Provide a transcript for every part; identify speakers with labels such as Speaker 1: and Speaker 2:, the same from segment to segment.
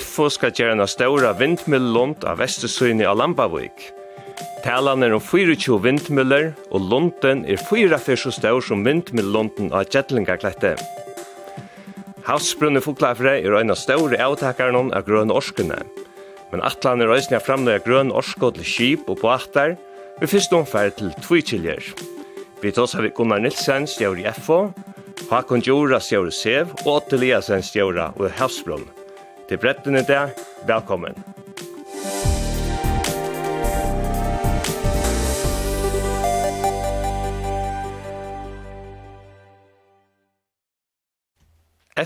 Speaker 1: FO skal gjøre en større vindmøllund av Vestersøyne av Lambavik. Talan er om 24 vindmøller, og lunden er 4 fyr så stør som vindmøllunden av Gjettlingaklette. Havsbrunne Foklafre er en av større avtakerne av grønne orskene. Men atlan er øyne av grønne orsko til skip og båtar, vi fyrst omferd til Tvikiljer. Vi tås har vi Gunnar Nilsen, stjør i FO, Hakon Djura, stjør i Sev, og Otte Liasen, stjør i Havsbrunne. Til bretten i dag, velkommen!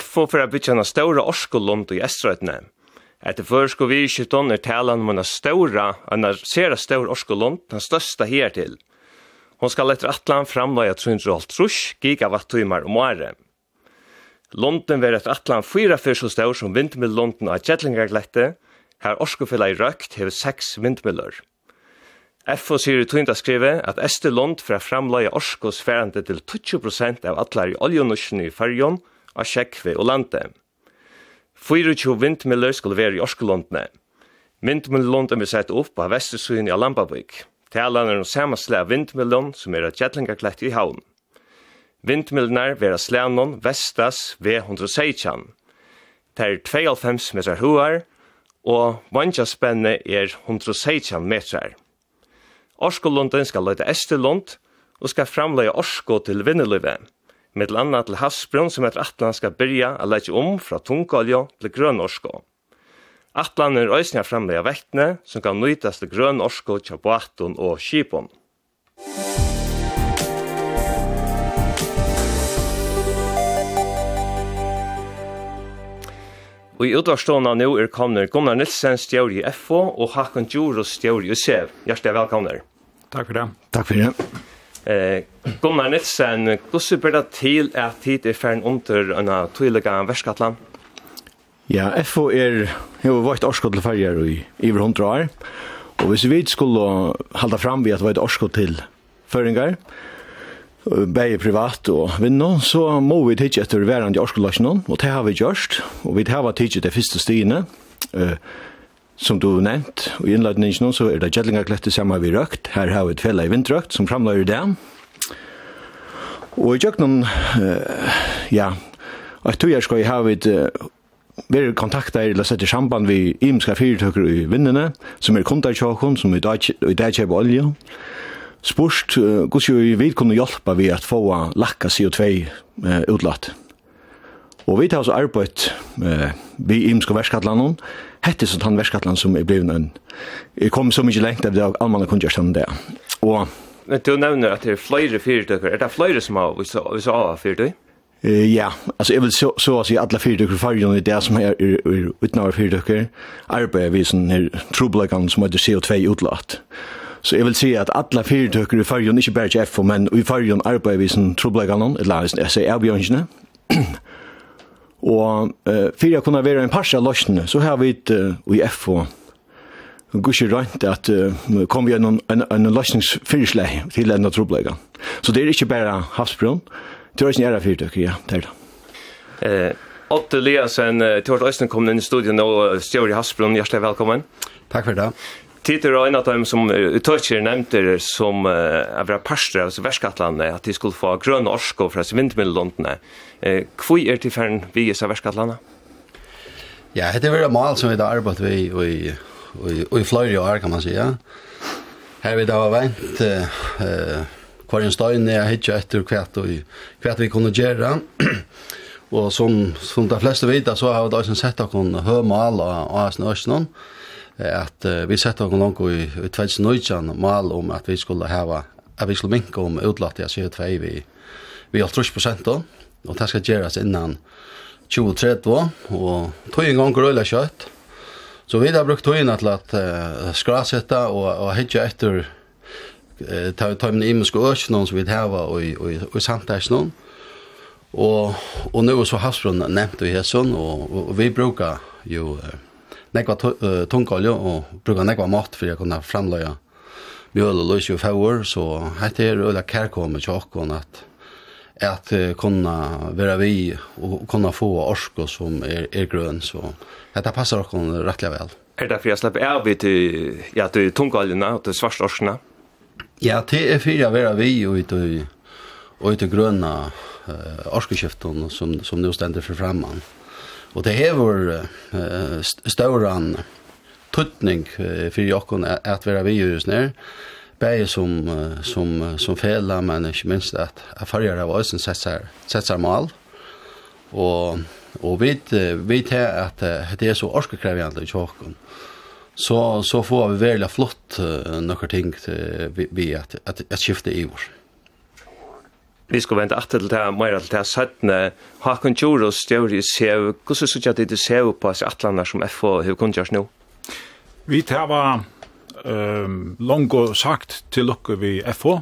Speaker 1: FO for å bytja en ståra orskolund i Estrøytene. Etter førsko virkjutton er talan om en ståra, en sere ståra orskolund, den største hertil. Hon skal etter atlan framleia 350 gigawatt-timmar om året. London vil etter atlan fyra fyrst så stor som vindmill London av Kjettlingarglette, her Orskofella i Røkt hever seks vindmiller. FO sier i tøynda skrive at Esterlond fra framløye Orskos færende til 20% av atlar i oljonusjen i Fyrjon av Kjekve og landet. 24 vindmiller skulle være i Orskolondene. Vindmillondene vil sette opp av Vestersøyen i Alambabvik. Talan er noen samme slag vindmillon som er av Kjettlingarglette i havn. Vindmilnar vera slænon vestas V116. Ter 92 meter huar, og vantjaspenne er 116 meter. Orskolunden skal løyta Estelund, og skal framleie Orsko til Vinneløyve, med landa til Havsbrunn som etter Atlan skal byrja a leggja om fra tungolja til grøn Orsko. Atlan er øysninga framleie vektne, som kan nøytast til grøn Orsko, tjabbatun og kipun. Musik Og i utvarstående nå er kommet Gunnar Nilsen, stjør i FO, og Hakon Djuros, stjør i USEV. Hjertelig velkommen.
Speaker 2: Takk for det.
Speaker 3: Takk for det.
Speaker 1: Eh, Gunnar Nilsen, hvordan blir det til at tid er ferdig under en tydelig verskatland?
Speaker 3: Ja, FO er, jo vært årskott til ferger i over hundre år. Og hvis vi skulle halda fram ved at det var et årskott til føringer, bæði privat og vinna, så må vi tidsja etter verand i årskollasjonen, og det har vi gjørst, og vi har tidsja det første stigene, uh, som du nevnt, og i innledningen så er det Gjellingarklettet som har vi røkt, her har vi et fella i vindrøkt, som framløyer det, og i Gjøknen, uh, ja, og jeg tror jeg skal ha vi uh, vi kontaktar eller sett i samband vi imska fyrtøkker i vinnene, som er kundar tjokken, som i dag kjøper olje, spurt hvordan vi vil kunne hjelpe vi at få lakka CO2 utlatt. Og vi tar oss arbeid eh, vi i Imsko Verskatland hette sånn han Verskatland som er blivit en jeg kom så mye lengt av det og allmann kunne gjøre det. Og
Speaker 1: Men du nevner at det er flere fyrtøkker. Er det flere som har vissa av fyrtøy?
Speaker 3: Uh, ja, alltså jag vill så så att säga alla fyra tycker för ju det som är utan av fyra tycker arbetar vi sån här trubbelagan som heter CO2 utlatt. Så jeg vil si at alle fyrtøkker i fargen, ikke bare til FO, men i fargen arbeider vi som trobleggene, eller jeg sier avbjørnsene. Og uh, for jeg kunne være en parse av løsene, så har vi et, uh, i FO, gusje rønt at uh, kom vi gjennom en, en løsningsfyrsleg til enda av. Så det er ikke bare havsbrunn, det er ikke nære ære ja, det er det.
Speaker 1: Eh, Otte Liansen, til hvert øyne kom inn i studiet nå, Stjøri Hasbrun, hjertelig velkommen.
Speaker 2: Takk for det
Speaker 1: tid är en av dem som uttøkker nevnte det som uh, avra parstre av Värskatlandet att de skulle få grønn orsko från vindmiddelondene. Eh, kvui är til färden vi i Värskatlandet?
Speaker 2: Ja, det är veldig mal som vi har arbetat vi i, i, i flera år kan man säga. Här vi då har vänt eh, Kvarjen Stein är hittar efter kvätt och kvätt vi kunne gjøre. och som, som de flesta vet så har vi da sett att hon hör mål av Asnösnån. Och at uh, vi sette oss langt i, i 2019 mal om at vi skulle hava at vi skulle minka om utlatt av CO2 vi, vi 80 prosent og det skal gjøres innan 2030 og tog en gang grøyla kjøtt så vi har brukt togene til at uh, skrasette og, og hitje etter uh, ta, ta min imenske økene som vi hava og, og, og, og samtidig og, og nå så havsbrunnen nevnt vi hesson og, og, og vi brukar jo uh, nekva tungolje og bruka nekva mat for jeg kunne framløya mjøl og løs i fjord, så hette er øyla kærkommet til okkon at at kunna vera vi og kunna få orsko som er, er grøn, så dette passar okkon rettelig vel.
Speaker 1: Er det for jeg slipper av til, ja, til tungoljene og til svarstorsene?
Speaker 2: Ja, det er for jeg vera vi og til, og til grønna uh, orskeskiften som, som nå stender for fremman. Mm. Og det hever uh, stauran tuttning uh, for jokken at vera vi just nu bæði som, uh, som, uh, som fela, men ikke minst at erfarger av oss setser, setser mal. Og, og vi vet at uh, det er så orskekrevjande i jokken. Så, så får vi veldig flott uh, noen ting til, vi, vi at, at, at skifte i vår.
Speaker 1: Vi skal vente at til det her, mer til det her, søttene. Hakon Tjoros, Stjøri, Sev, hvordan synes du at du ser på at atlander som FH har kunnet nå?
Speaker 4: Vi tar var um, langt sagt til dere vi FO,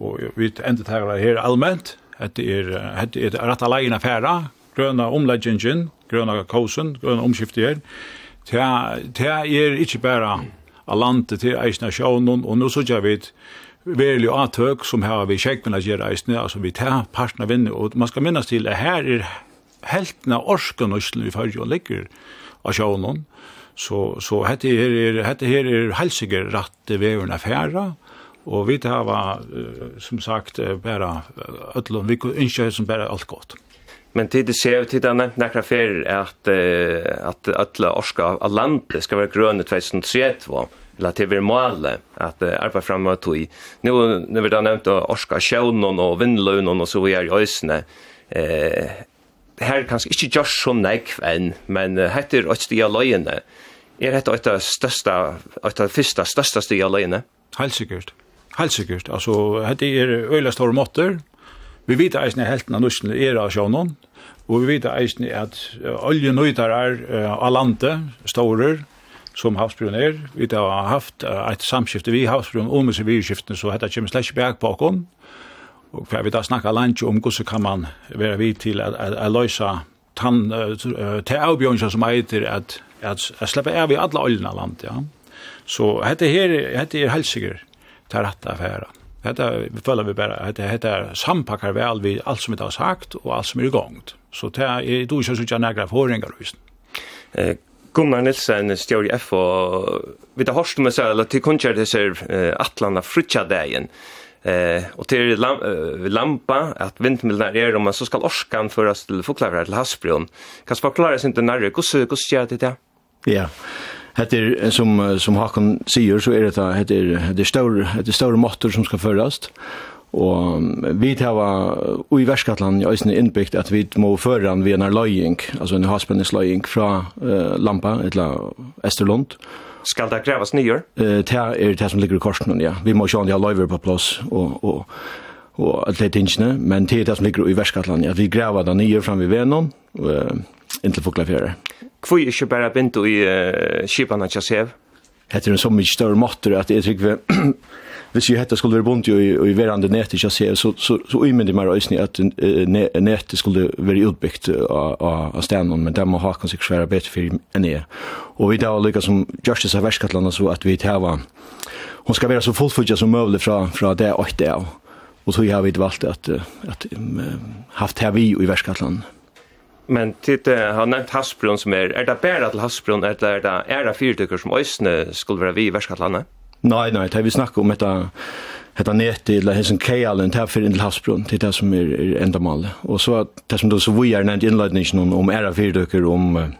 Speaker 4: og vi endet her her allment, at det er, at det er rett alene affæra, grøna omleggingen, grøna kosen, grøna omskiftet her, det er ikke bare a landet til eisnasjonen, og nå synes jeg vi verlig atøk som har vi kjekkene at gjøre eisne, altså vi tar parten av vinne, og man skal minnes til at her er heltene orsken og vi fyrir og ligger av sjånen, så, så hette her er, hette her er helsiger rett veverne færa, og vi tar var, som sagt, bare öllum vi ønsker som bare alt godt.
Speaker 1: Men tid det ser ut i denne nekra fer at, at alle orska av landet skal være grønne 2003, eller til vi måle at uh, arbeid fram med tog. Nå, når vi da nevnte Orska Sjøvnen og Vindløvnen og så vi er i Øysene, eh, her kanskje ikke gjør så nekv enn, men hette er et stig av løyene. Er hette et av største, et av første største stig av?
Speaker 4: Helt sikkert. Helt sikkert. Altså, hette er øyla store måter. Vi vet at eisen er helten av nussene er av Sjøvnen, og vi vet at eisen at olje nøyder er av landet, store, som havsbrun er. Vi har haft et samskifte vi havsbrun om i virskiftene, så dette kommer slett ikke på oss. Og hva vi da snakker langt om hvordan kan man være vi til å løse tann til avbjørnsa som eiter at at at sleppa er vi alla olna land ja så hetta her hetta er helt helsiger til rette affæra hetta vi føler vi bara hetta hetta sampakkar vel vi alt som vi har sagt og alt som er i gang så det er du ikkje så gjerne graforingar visst
Speaker 1: eh Gunnar Nilsen stjør i og vi tar hørst med seg, eller til kontkjær til seg Atlanda Frutja-dagen. Eh, og til lam, uh, lampa, at vindmillen er om, så skal orskan føres til Foklaver til Hasbjørn. Kan du forklare när ikke nærmere, hvordan gjør det det?
Speaker 3: Ja, Heter som som Håkon sier så är det heter det står det står motor som ska föras. Og vi tar i Værskatland i Øysene innbyggt at vi må føre han ved en løying, altså en havspenningsløying fra uh, Lampa, eller Esterlund.
Speaker 1: Skal det greves nyer?
Speaker 3: Uh, det er det som ligger i korsen, ja. Vi må se om de har løyver på plass og, og, og alle tingene, men det er det som ligger i Værskatland, at vi grever det nyer fram ved Venon, uh, inntil Foklafjere.
Speaker 1: Hvor er ikke bare begynt i uh, skipene Sev?
Speaker 3: Det er en så mye større måter at jeg tror vi hvis jeg hette skulle være bunt i, i verande nett, ikke jeg så, så, så umyndig meg røysning at nettet skulle være utbyggt av, av stenen, men det må ha kanskje svære bedre for enn jeg. Og vi da er som Justice av Værskatlandet så at vi tar hun skal være så fullfudja som mulig fra, fra det og det av. Og så har vi valgt at, at haft her vi i Værskatlandet.
Speaker 1: Men tid har nevnt Hasbron som er, er det bare til Hasbron, eller er det, er det fyrtykker som øysene skulle være vi i Verskatlandet?
Speaker 3: Nei, nei, det vi snakker om dette hetta neti eller hesen kejalen där för til havsbrunn till det som är, er enda mal och så det som då så vi är nämnt inledningen om era fyrdöker om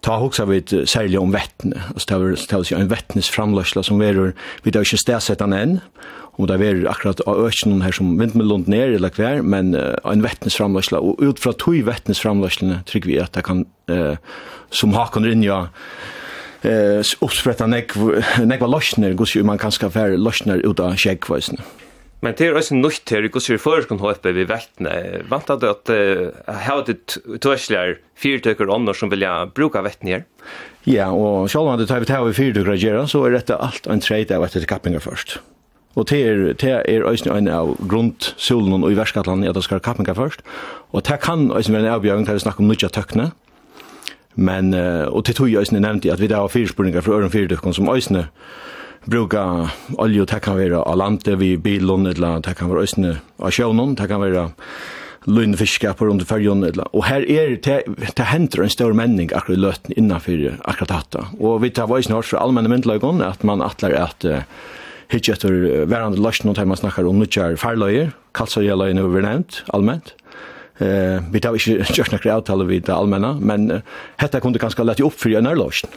Speaker 3: ta huxa vid sälja om vettne och det var det sig en vettnes framlösla som verur vi då inte stäsättan enn och det var akkurat öknen här som vindmellund ner eller kvar men uh, en vettnes framlösla och ut från tog vettnes framlösla trygg vi att det kan uh, som hakon rinja eh uppspretta nek nek var lossner gus man kanske för lossner ut av skäckvisen.
Speaker 1: Men det är också nytt här, hur ser förskon HFB vid väktene? Vantar du att här har du törsligar fyrtökar annars som vill jag bruka vätten här?
Speaker 3: Ja, och så om det tar vi tar vi fyrtökar gärna så är detta allt en trade av att det kappingar först. Og det er, det er også en av grunnsolen og i verskatlandet at det skal kappinga først. Og det kan også være en avbjøring til å snakke om nødja tøkne, Men, uh, og til tog jeg øyne nevnte at vi da har fyrspurningar fra øren fyrdukken som øyne bruka olje, det kan være av landet, vi bilen, eller det kan være øyne av sjøvnen, det kan være løgnfiskapar under färjan eller og her er det det henter en stor menning akkurat løten innanför akkurat dette og vi tar voice notes för allmenne myndlagon at man atler at uh, hitcha efter varandra lösning när man snakker om nutjar farlöjer kalsojalöjen över nevnt allmänt Eh, vi tar ikke kjørt noen avtaler vi til allmenna, men uh, dette kunne ganske lett opp for en ærlåsen.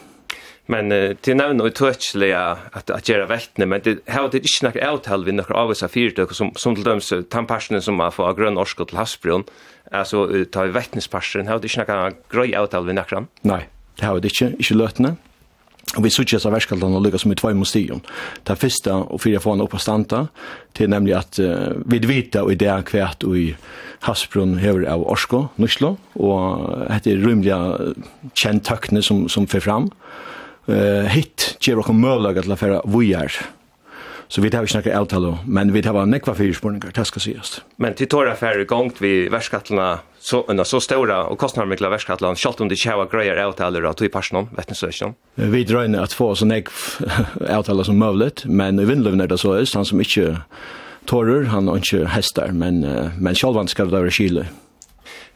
Speaker 1: Men uh, til nevn og tøtselig at, at gjøre veltene, men det har det ikke noen avtale vi noen avvisa fyrtøk, som, som til døms tannparsen som har fått grønn orsk til Hasbjørn, altså ta i vettnesparsen, har det ikke noen grøy avtale vi noen?
Speaker 3: Nei, det har det ikke, ikke løtene. Og vi sutja seg verskaldan og lykka som i tvei museum. Det fyrsta og fyrir få han oppa standa til nemlig at uh, vi vita og idea kvært og i Hasbrun hever av Orsko, Nuslo, og hette er rymliga kjent tøkne som, som fyrir fram. Uh, hitt gjer okkur møllaga til a færa vujar Så vi tar ikke noen avtale, men vi tar nekva fyrspurningar, det skal sies.
Speaker 1: Men til tåra færre gongt vi verskattelna så, unna, så stora og kostnarmikla verskattelna, selv om det ikke var greier avtaler av tog personen, vet ni så ikke
Speaker 3: Vi drøyner at få så jeg avtaler som möjligt men i vindløven er det så øst, han som ikke tårer, han har ikke hester, men, men selv han skal være kile.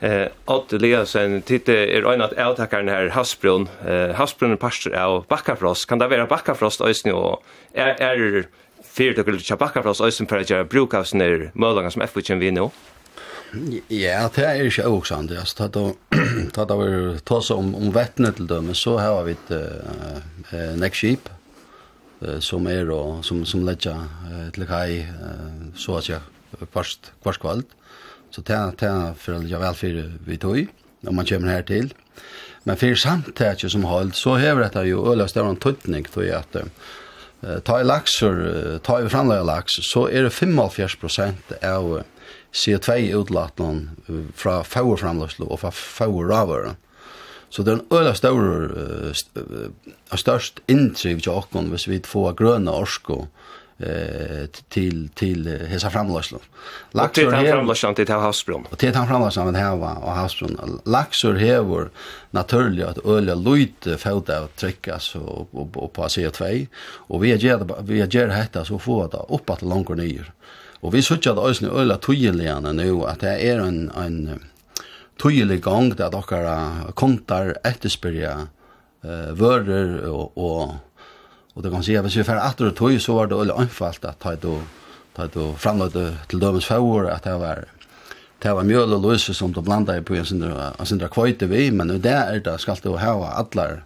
Speaker 1: Eh, Odd Eliasen, titte er øyne at avtakeren her Havsbrun, eh, Havsbrun er parster av Bakkafrost, kan det være Bakkafrost øyne, och er, er fyrir dere litt tjabakka fra oss øysen for at jeg bruk av sånne mølanger som FV kjenner vi nå?
Speaker 2: Ja, det er ikke åksande. Altså, da da vi var tås om, om vettene til dem, så har vi et uh, nekkskip som er og som, som ledger uh, til kai uh, så at jeg kvarst, kvalt. Så det er det er for å jeg vel fyrir vi tog, når man kommer her til. Men fyrir samtidig som holdt, så hever dette jo øyla større tøytning, tog jeg at uh, ta i laksur, ta i framlega laks, så er det 75% av CO2-utlaten fra fagurframløslo og fra fagurravøren. Så det er en øyla større, størst inntriv til åkken hvis vi får grønne orsko eh till till hesa framlöslan.
Speaker 1: Laxor till framlöslan till havsbrunn.
Speaker 2: Och till framlöslan med hava och havsbrunn. Laxor hävor naturligt att öliga lite fota och tryckas och och på CO2 och vi ger vi ger detta så får det upp att långt ner. Og vi söker att ösna öliga tygeligen nu at det er en en tygelig gang der dockar kontar etterspyrja eh vörrer og og Og det kan si at hvis vi fer atter og tog, så var det veldig anfalt at ta et ta du og framløyde til dømens favor, at det var det var mjøl og løse som du blanda i på en sindra, en sindra kvøyte vi, men det er det skal du hava atler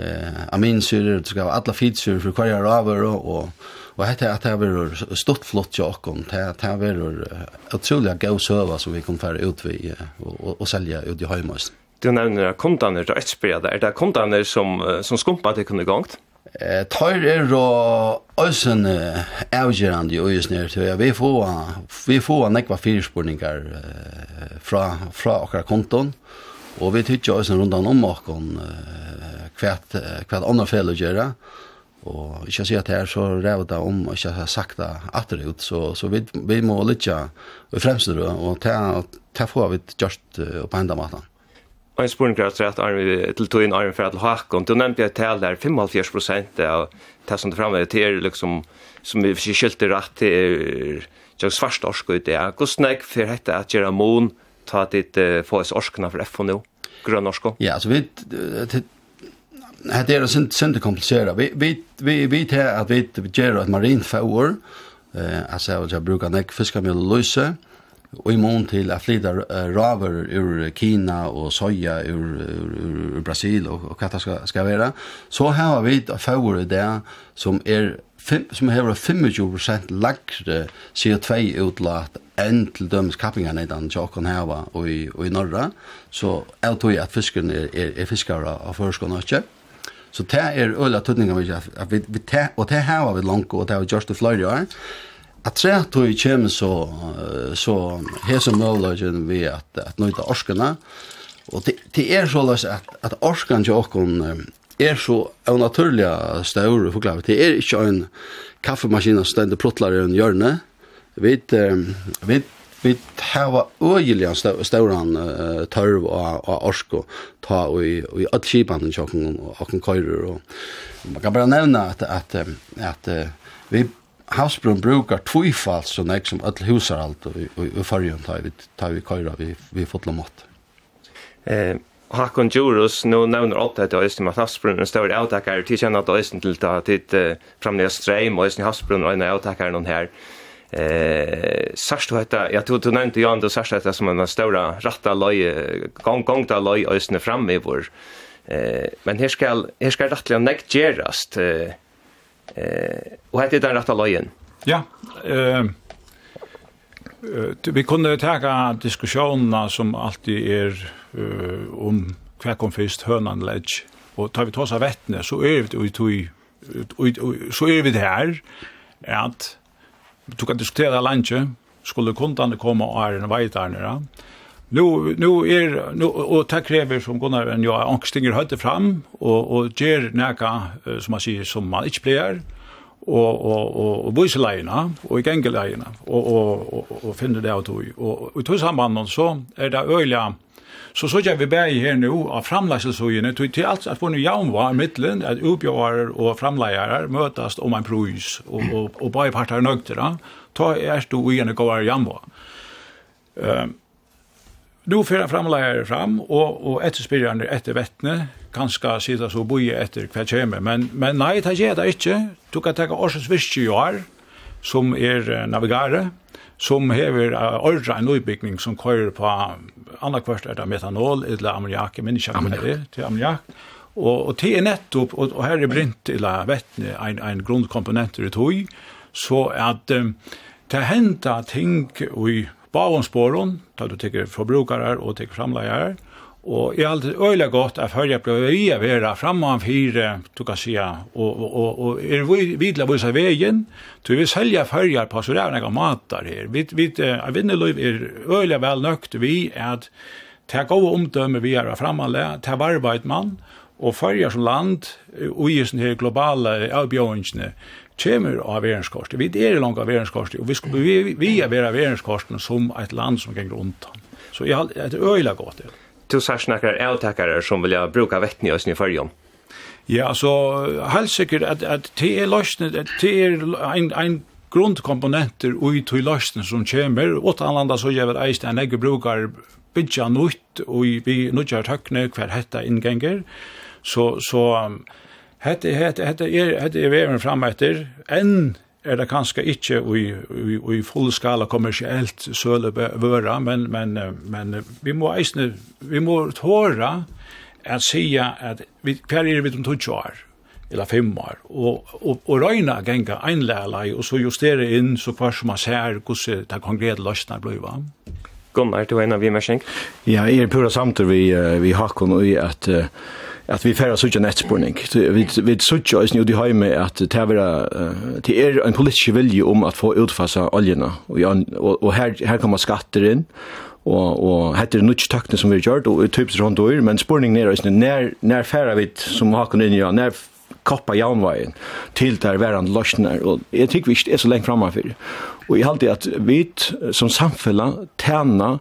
Speaker 2: eh, aminsyrer, du skal ha atler fitsyrer for hver raver og, og Og hette at det var stort flott jo okkom, det er var utrolig gau søva som vi kom færre ut ved og, og, og selja ut i høymøysen.
Speaker 1: Du nevner kontaner til Øtsbyrja, er det kontaner som, som skumpa til kunne gongt?
Speaker 2: Eh, tar er og øysen avgjørende i øyesnir til at vi får, vi får nekva fyrspurningar eh, fra, fra okkar konton, og vi tykker øysen rundan om okkon eh, hvert, hvert andre fel å gjøre, og ikke si at det er så rævda om, og ikke sakta atterut, så, så vi, vi må og fremstå, og ta, ta får vi gjørst på enda
Speaker 1: matan en spurning grad rätt arm til tog in arm for at hacka och då nämnde jag tal där 75 procent av det som det fremme til er liksom som vi skylter rätt till er jag svarst orsk ut det är kostnäck för detta at gjøre mån ta dit få oss orskna för FNO, nu grön orsk
Speaker 2: ja så vi det är sint sint komplisera vi vi vi vi tar att vi ger ett marin för år eh alltså jag brukar näck fiska med löse eh og i mån til at flytta raver ur Kina og soja ur, ur, ur, Brasil og, og hva det skal, skal være, så har vi et favor i det som er fem, som har 25% lagre CO2-utlatt enn til dømes kappingene i den tjokken heva og i, og i Norra, så jeg tror at fisken er, er, er fiskere av førskående ikke. Så det er øyla tøtninga vi, at vi, vi te, og det heva vi langt, og det har vi gjort i flere år, at tre tror jeg kommer så, så hese møløgjen vi at, at nøyta orskene, og det, det er såleis at, at orskene til åkken er så av naturliga større forklare. Det er ikke en kaffemaskin som stender plottler i en hjørne. Vi, vi, vi har øyelig stauran uh, tørv og, og orsko ta og i, og i alle kjipene til og åkken køyrer. Og man kan bare nevne at, at, at, at vi Havsbrun brukar tvifalt så nek som öll husar alt og i fargen tar vi, tar vi køyra vi, vi fotla mått.
Speaker 1: Eh, Hakon Djurus, nu nevner alt dette og Øystein at Havsbrun, en større avtakkar, til kjenner at Øystein til ta tid framlega streim og Øystein Havsbrun og en avtakkar noen her. Eh, sørst du hette, jeg tror du nevnte Jan, du sørst hette som en større ratta løy, gong, gong da løy Øystein fram i vår. Eh, men her skal, her skal rettelig nek gjerast, eh, Eh, och hette den rätta løyen?
Speaker 4: Ja. Eh vi kunde ta diskussionerna som alltid är uh, om kvar kom först hönan ledge och tar vi tås av vettene, så er vi ut ut så er vi det här att du kan diskutera lunch skulle kundan komma och är en vetarna Nu nu är er, nu och tack kräver som Gunnar en jag angstinger hade fram och och ger näka som man säger som man inte blir och och och och voice linea och i gängel och och och, och finner det att och och i samband så är det öliga så så jag vi bär här nu av framläggelsesojene till till allt att få nu jaun var mitten att uppgöra och framlägga mötas om en pris och och och bara partar nökter då ta är du igen och går jaun var ehm Nu fyrir framlegar fram, og, og etterspyrjarnir etter vettne, kanska sida så boi etter hva kjeme, men, men nei, det ger det inte Du kan ta årsens visst jo her, som er navigare, som hever ordra en utbyggning som køyrer på annakvart er det metanol, eller ammoniak, men ikke ammoniak, til ammoniak, og, og til er nettopp, og, og her er brint, eller vettne, ein, ein grunnkomponent i tog, så at um, det henta ting i bavon sporon, da du tykker forbrukare og tykker framleier, og jeg har alltid øyla godt at høyre ble vi å være framme av fire, du kan si, og, og, og, og er vi vidla vise veien, så vi selja høyre på så det der noen matar her. Vi, vi, uh, Vindeløyv er øyla vel nøkt vi at ta gå omdømme vi er framalle, ta varbeid man, og fyrir som land, og i sånne globale avbjøringene, kommer av verenskorset. Vi er langt av verenskorset, og vi, skulle, vi, vi er vera verenskorset som et land som ganger undan. Så jeg har et øyla godt det.
Speaker 1: Du sier snakker avtakere som vil bruka vettene i Østen i
Speaker 4: Ja, så helt sikkert at, at det er løsnet, det er en, en grundkomponenter ui til løsnet som kommer, og til anlanda så gjør vi eist en egge brukar bidja nutt, og vi nødjar tøkne hver hetta inngenger, så, så Hette, hette, hette er, hette er veven fram etter, enn er det kanskje ikke i, i, i fullskala kommersielt søle vøra, men, men, men vi må eisne, vi må tåra at sia at vi, hver er vi om 20 år, eller fem år, og, og, og røyna genga einlæla og så justere inn så hver som man ser hvordan det konkrete løsner blir va.
Speaker 1: Gunnar, du er en av vi merskjeng?
Speaker 3: Ja, jeg er pura samtidig vi, vi hakkon og i at uh, at vi færre suttja nettspurning. Vi, vi suttja oss nu i heime at det er, det er en politisk vilje om at få utfasa oljena. Og, og, og her, her kommer skatter inn, og, og hette er nutsk taktene som vi har gjort, og typisk rundt og men spurningen er oss nær, nær færre vi, som Hakon inn ja, nær koppa jaunveien til der verand løsner, og jeg tykker vi ikke er så lenge framfor. Og jeg halte at vi som samfella tjener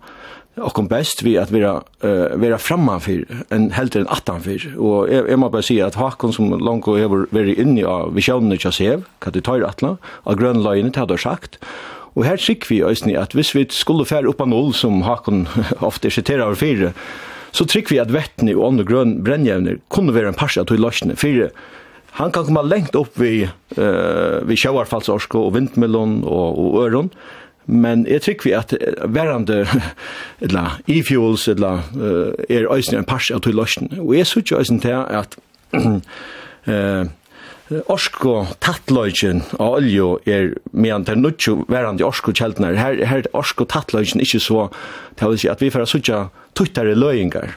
Speaker 3: och bäst vi att vara uh, vara framför en helt en attan för och jag, jag måste bara säga att Hakon som långt och över very in i av visionen jag ser kan det ta atlan och line hade sagt. Og her skick vi òsni at hvis vi skulle färd upp på noll, som Hakon ofta citerar av fyra så tryck vi at vettene og ånd grön brännjävner kunde vara en parsa til lösne fyra han kan komma lengt opp vi, uh, vi sjøvarfallsorsko og vindmelon og, og øron, Men jeg tror vi at verande eller e-fuels eller uh, er øyne en pars av til løsning. Og jeg synes jo øyne til at uh, Orsko tattløgjen av olje er medan det er nødt verand i orsko kjeldene. Her, her er orsko tattløgjen ikke så, det vil si at vi får suttja tuttere løyingar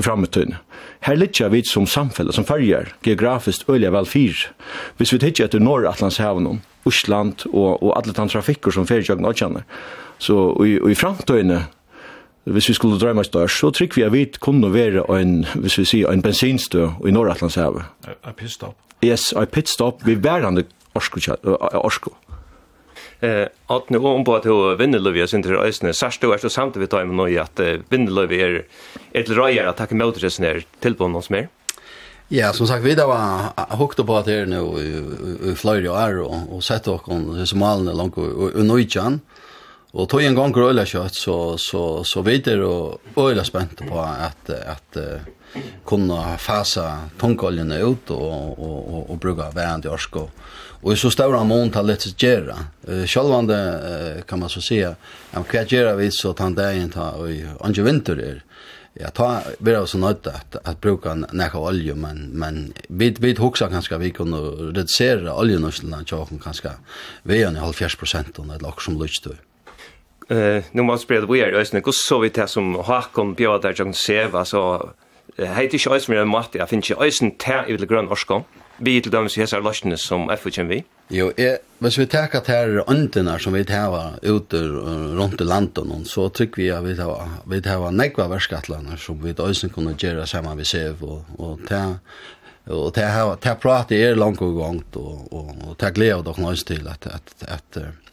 Speaker 3: framtiden. Her ligger vi som samfunn, som følger, geografiskt øyelig vel fyr. Hvis vi titter etter Nordatlantshavnen, Osland og, og alle de trafikker som fer kjøkken og Så og i, og i framtiden, hvis vi skulle drømme størst, så trykker vi at vi kunne være en, hvis vi sier, en bensinstø i Nordatlantshavet.
Speaker 4: A, a pitstop.
Speaker 3: Yes, a pitstop. Vi værende orsko. orsko.
Speaker 1: Eh, att nu om på att hur Vindelöv är sin till ösnen. Särskilt då är så samt vi tar med nu att Vindelöv är ett röjer att tacka mot det snär till på någon mer.
Speaker 2: Ja, som sagt, vi da var hukte på at her nu i Florida år og, og sett och kon så langt långt och Og tog en gang gröla kjøtt, så så så vidare og øyla spent på at, at kunne fasa tungoljene ut og, og, og, och bruka värn i orsk Och i så stora mån har lätt göra. Uh, självande uh, kan man så säga om vad göra vi så att han där inte har i Ange Winter där. Jag tar vi är så nöjda att att bruka näka olja men men vi vi huxar ganska vi kunde reducera oljenöslan jag kan ganska vi är i halv 40 och det lag som lutst
Speaker 1: Eh nu måste spela vi är. ösnen kus så vi tar som Hakon bjöd där jag ser vad så heter ju ösnen med matte jag finns ju ösnen tär i det grön orskon vi til dømes i hessar løsene som FU kjem vi?
Speaker 2: Jo, jeg, hvis vi teker til åndene som vi tar ute rundt i landet, så trykker vi at vi tar, vi tar negva verskatlene som vi også kunne gjøre sammen med SEV og, og ta og ta ta prata er langt og gongt og og ta gleda dere nøys til at at at, at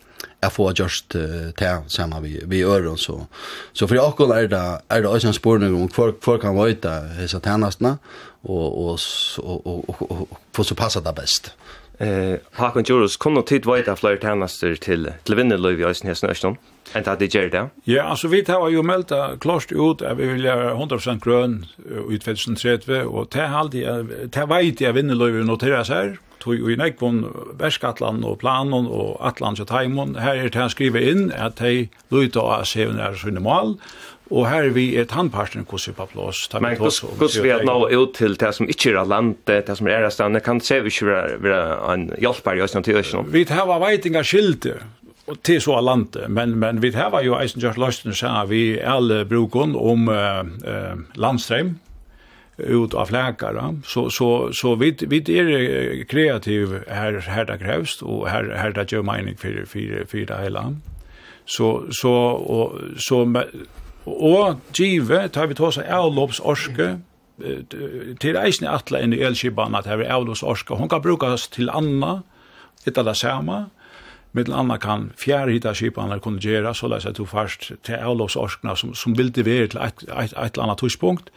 Speaker 2: jag får just uh, ta samma vi vi gör och så så för jag kollar där är det också en spår nu om folk folk kan vara ute hesa tjänsterna och och och och få så passa det bäst.
Speaker 1: Eh Hakon Jurus kom tid vita fler tjänster till till vinner Lövi i Ösnäsnöston. Enda at det gjør det?
Speaker 4: Ja, altså vi tar jo melta klart ut at vi vil ha 100% grøn ut 2030, og det er alltid, det er veit jeg vinnerløyver noteres her, tog i nekvun verskatlan og planen og atlant och taimon, her er det han skriver inn at de luta av sevn er sinne mal, og her vi er tannparten vi på plås.
Speaker 1: Men hvordan vi at nå ut til det som ikke er landet, det som er ærestandet, kan se vi ikke være en hjelper i Østland til Østland?
Speaker 4: Vi tar veitinga skilder, och till så landet men men vi har ju eisen just lasten så vi all bruker om uh, landström ut av läkare så så så vi vi är kreativ här här det krävs och här här det gör mening för för för det hela så så och så og give tar vi ta så avlopps orske till atle atla i elskipan att här avlopps orske hon kan brukas till anna det alla samma Mittel anna kan fjärrhita andra kunna göra så läs att du först till avloppsorskna som, som vill det vara till ett, ett, ett annat tidspunkt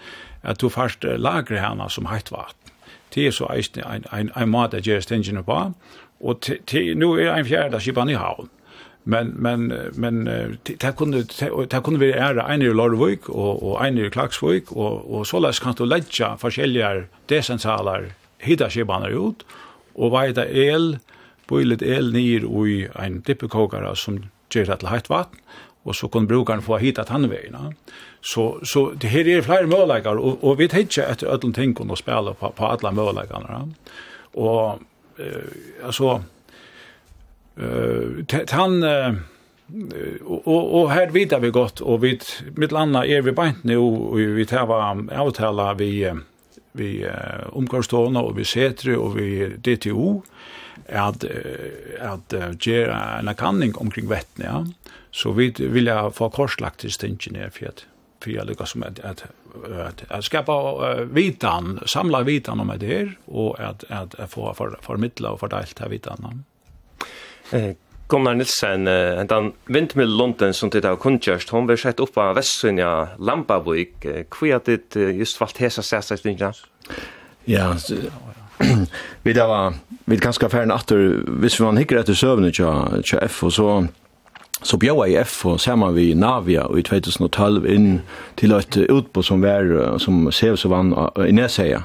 Speaker 4: att du först lagrar henne som hett vatten. Det är så en, en, en, en mat att göra stängene på och till nu är en fjärda skiparna i havn men men men det kunde det kunde vi ära en i Lorvik och och en i Klaxvik och och så läs kan du lägga olika decentraler hitta skibanar ut och vad det el bøylet el nir i en dippekokare som gjør det til heitt vatten, og så kunne brukeren få hit at han vegna. Så, så det her er flere møleikere, og, og vi tenker etter ødelen tingene å spille på, på alle møleikene. Og eh, altså, eh, han... Eh, og, og her vidar vi godt, og vi, mitt landa er vi beint nu, og vi tava avtala vi, vi uh, omgårstående, og vi setre, og vi DTO, og at, at gjøre en kanning omkring vettene, ja. Så vi vil jeg få korslagt til ned for at for jeg lykkes som at, at, at, at skapa vitan, samla vitan om det her, og at, at få for, formidla og fordelt her vitan.
Speaker 1: Eh, Gunnar Nilsen, den vindmiddel London som det har kunngjørst, hon vil sett opp av Vestsynja Lampavik. Hvor er det just valgt hesa sæsestingen?
Speaker 3: Ja, vi da var vi kan ska färna åter hvis man hickar efter sövn tja tja F och så så bjöa i F och samma vi Navia i 2012 in till ett utbo som var som ser så vann i Näsäja.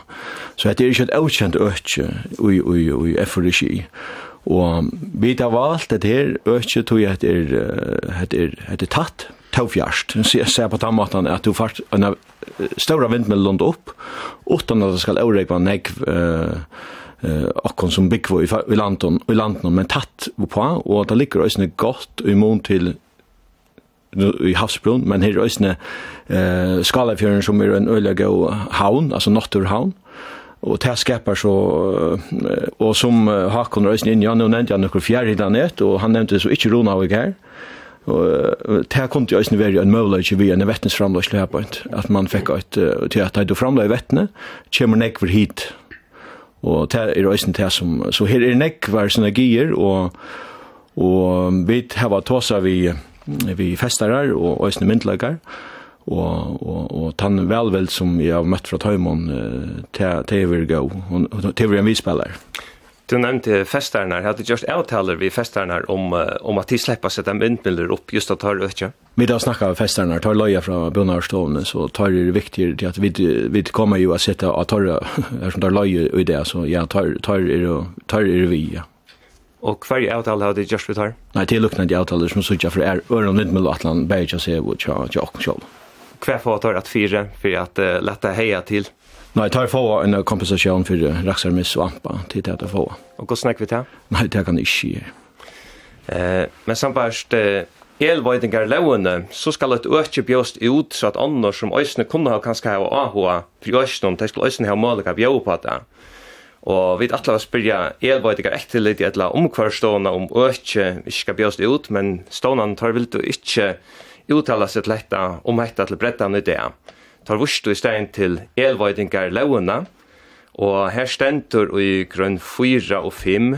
Speaker 3: Så det är ju ett okänt ötje i oj F regi. Og vi har valgt det her, økje tog jeg etter er tatt, tåfjørst. Så jeg ser på den måten at du får en større vindmøllund opp, utan at det skal overrekke nekv, uh, eh och som bikvo i, i landet i landet men tatt på och det ligger ösne gott i mån till i havsbrun, men her er øsne eh, Skalafjøren som er en øyelig og havn, altså Notturhavn, og det skapar så, og som Hakon Røysen inn, ja, nå nevnte jeg noen fjærhidanet, og han nevnte så ikke och her, og det kom til Øysen være en mulighet vi en vettens framløsle her på, at man fikk et, til at da framløy vettene, kommer nekver hit, og det er også det som, så her er nekvar synergier, og, og vi har tåsa vi, vi festarar og også myndelagar, og og og tann velvel som jeg har møtt fra Tøymon til til Virgo og til vi en visspellar.
Speaker 1: Du nämnde festarna. Hade just avtaler vi festarna om om att släppa sätta vindmyllor upp just att ta öka.
Speaker 3: Vi då snakket om festarna, tar loja från Bonnarstorn så tar det viktigt att vi vi kommer ju att sätta att ta är som tar loja i det så ja tar tar det tar det vi. Ja.
Speaker 1: Og hver avtale har det gjort vi tar?
Speaker 3: Nei, det er lukkende de avtaler som sutja for er øren litt med Atlan, bare ikke å se hvor tja tja, tja,
Speaker 1: Hver får tar at fire, for at uh, lette heia til?
Speaker 3: Nei, tar få en kompensasjon for raksarmiss og ampa til det å få.
Speaker 1: Og hva snakker vi til?
Speaker 3: Nei, det kan jeg ikke gjøre.
Speaker 1: Eh, men samtidig, eh, elvøydingar lovene, så skal et øke bjøst ut så at andre som øsne kunne ha kanskje ha AHA for øsne, de skulle øsne ha målet av bjøy på det. Og vi atler å spyrja elvøydingar ekte litt i etla omkvarstående om øke ikke skal bjøst ut, men stående tar vil du ikke uttale seg til dette om dette til bredden i det tar vurst i stein til elvøydingar launa, og her stendur i grønn 4 og 5,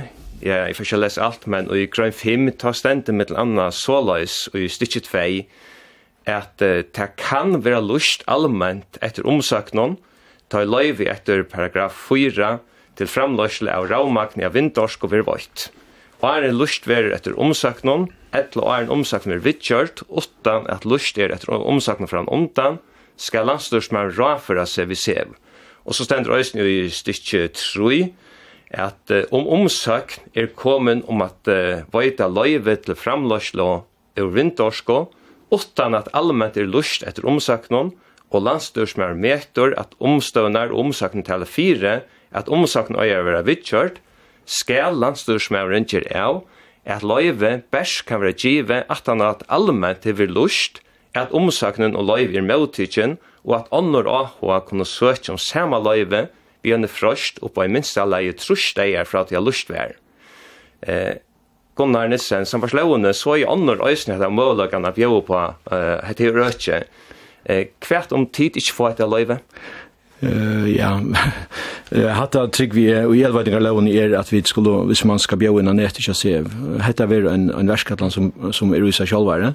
Speaker 1: ja, jeg får ikke lese alt, men i grønn 5 tar stendur mittel anna såleis i stykket 2, at uh, det kan være lust allment etter omsøknon, ta i løyvi etter paragraf 4 til framløsle av raumakni av vindorsk og virvøyt. Og er en lust ver etter omsøknon, etter og er en omsøknon er vidkjørt, utan at lust er etter omsøknon fra en omtan, skal landstyrsmann rafera seg vi sev. Og så stender øysen i stikje 3, at uh, om omsøkn er kommet om at uh, veita løyve til framløslo og vindorsko, utan at allment er lust etter omsøknon, og landstyrsmann meter at omstøvnar omsøkn til 4, at omsøkn øyer vera vittkjørt, skal landstyrsmann gjør av, at løyve bærs kan være give at han at allment er lust, at omsaknen og løyve er møttikken, og at ånder AHA kunne søke om samme løyve vi gjerne frøst og på en minste leie trusdeier fra at jeg har lyst vær. Eh, Gunnar Nissen, som var slående, så i ånder øyne etter målagene bjør på uh, hette røtje. Eh, hvert om tid ikke får etter løyve?
Speaker 3: Ja. Uh, ja, hatta trygg vi er, og gjelværdingar loven er at vi skulle, hvis man skal bjau inna nett, ikke se, hetta vi en, en verskatlan som, som er uisa sjálvare.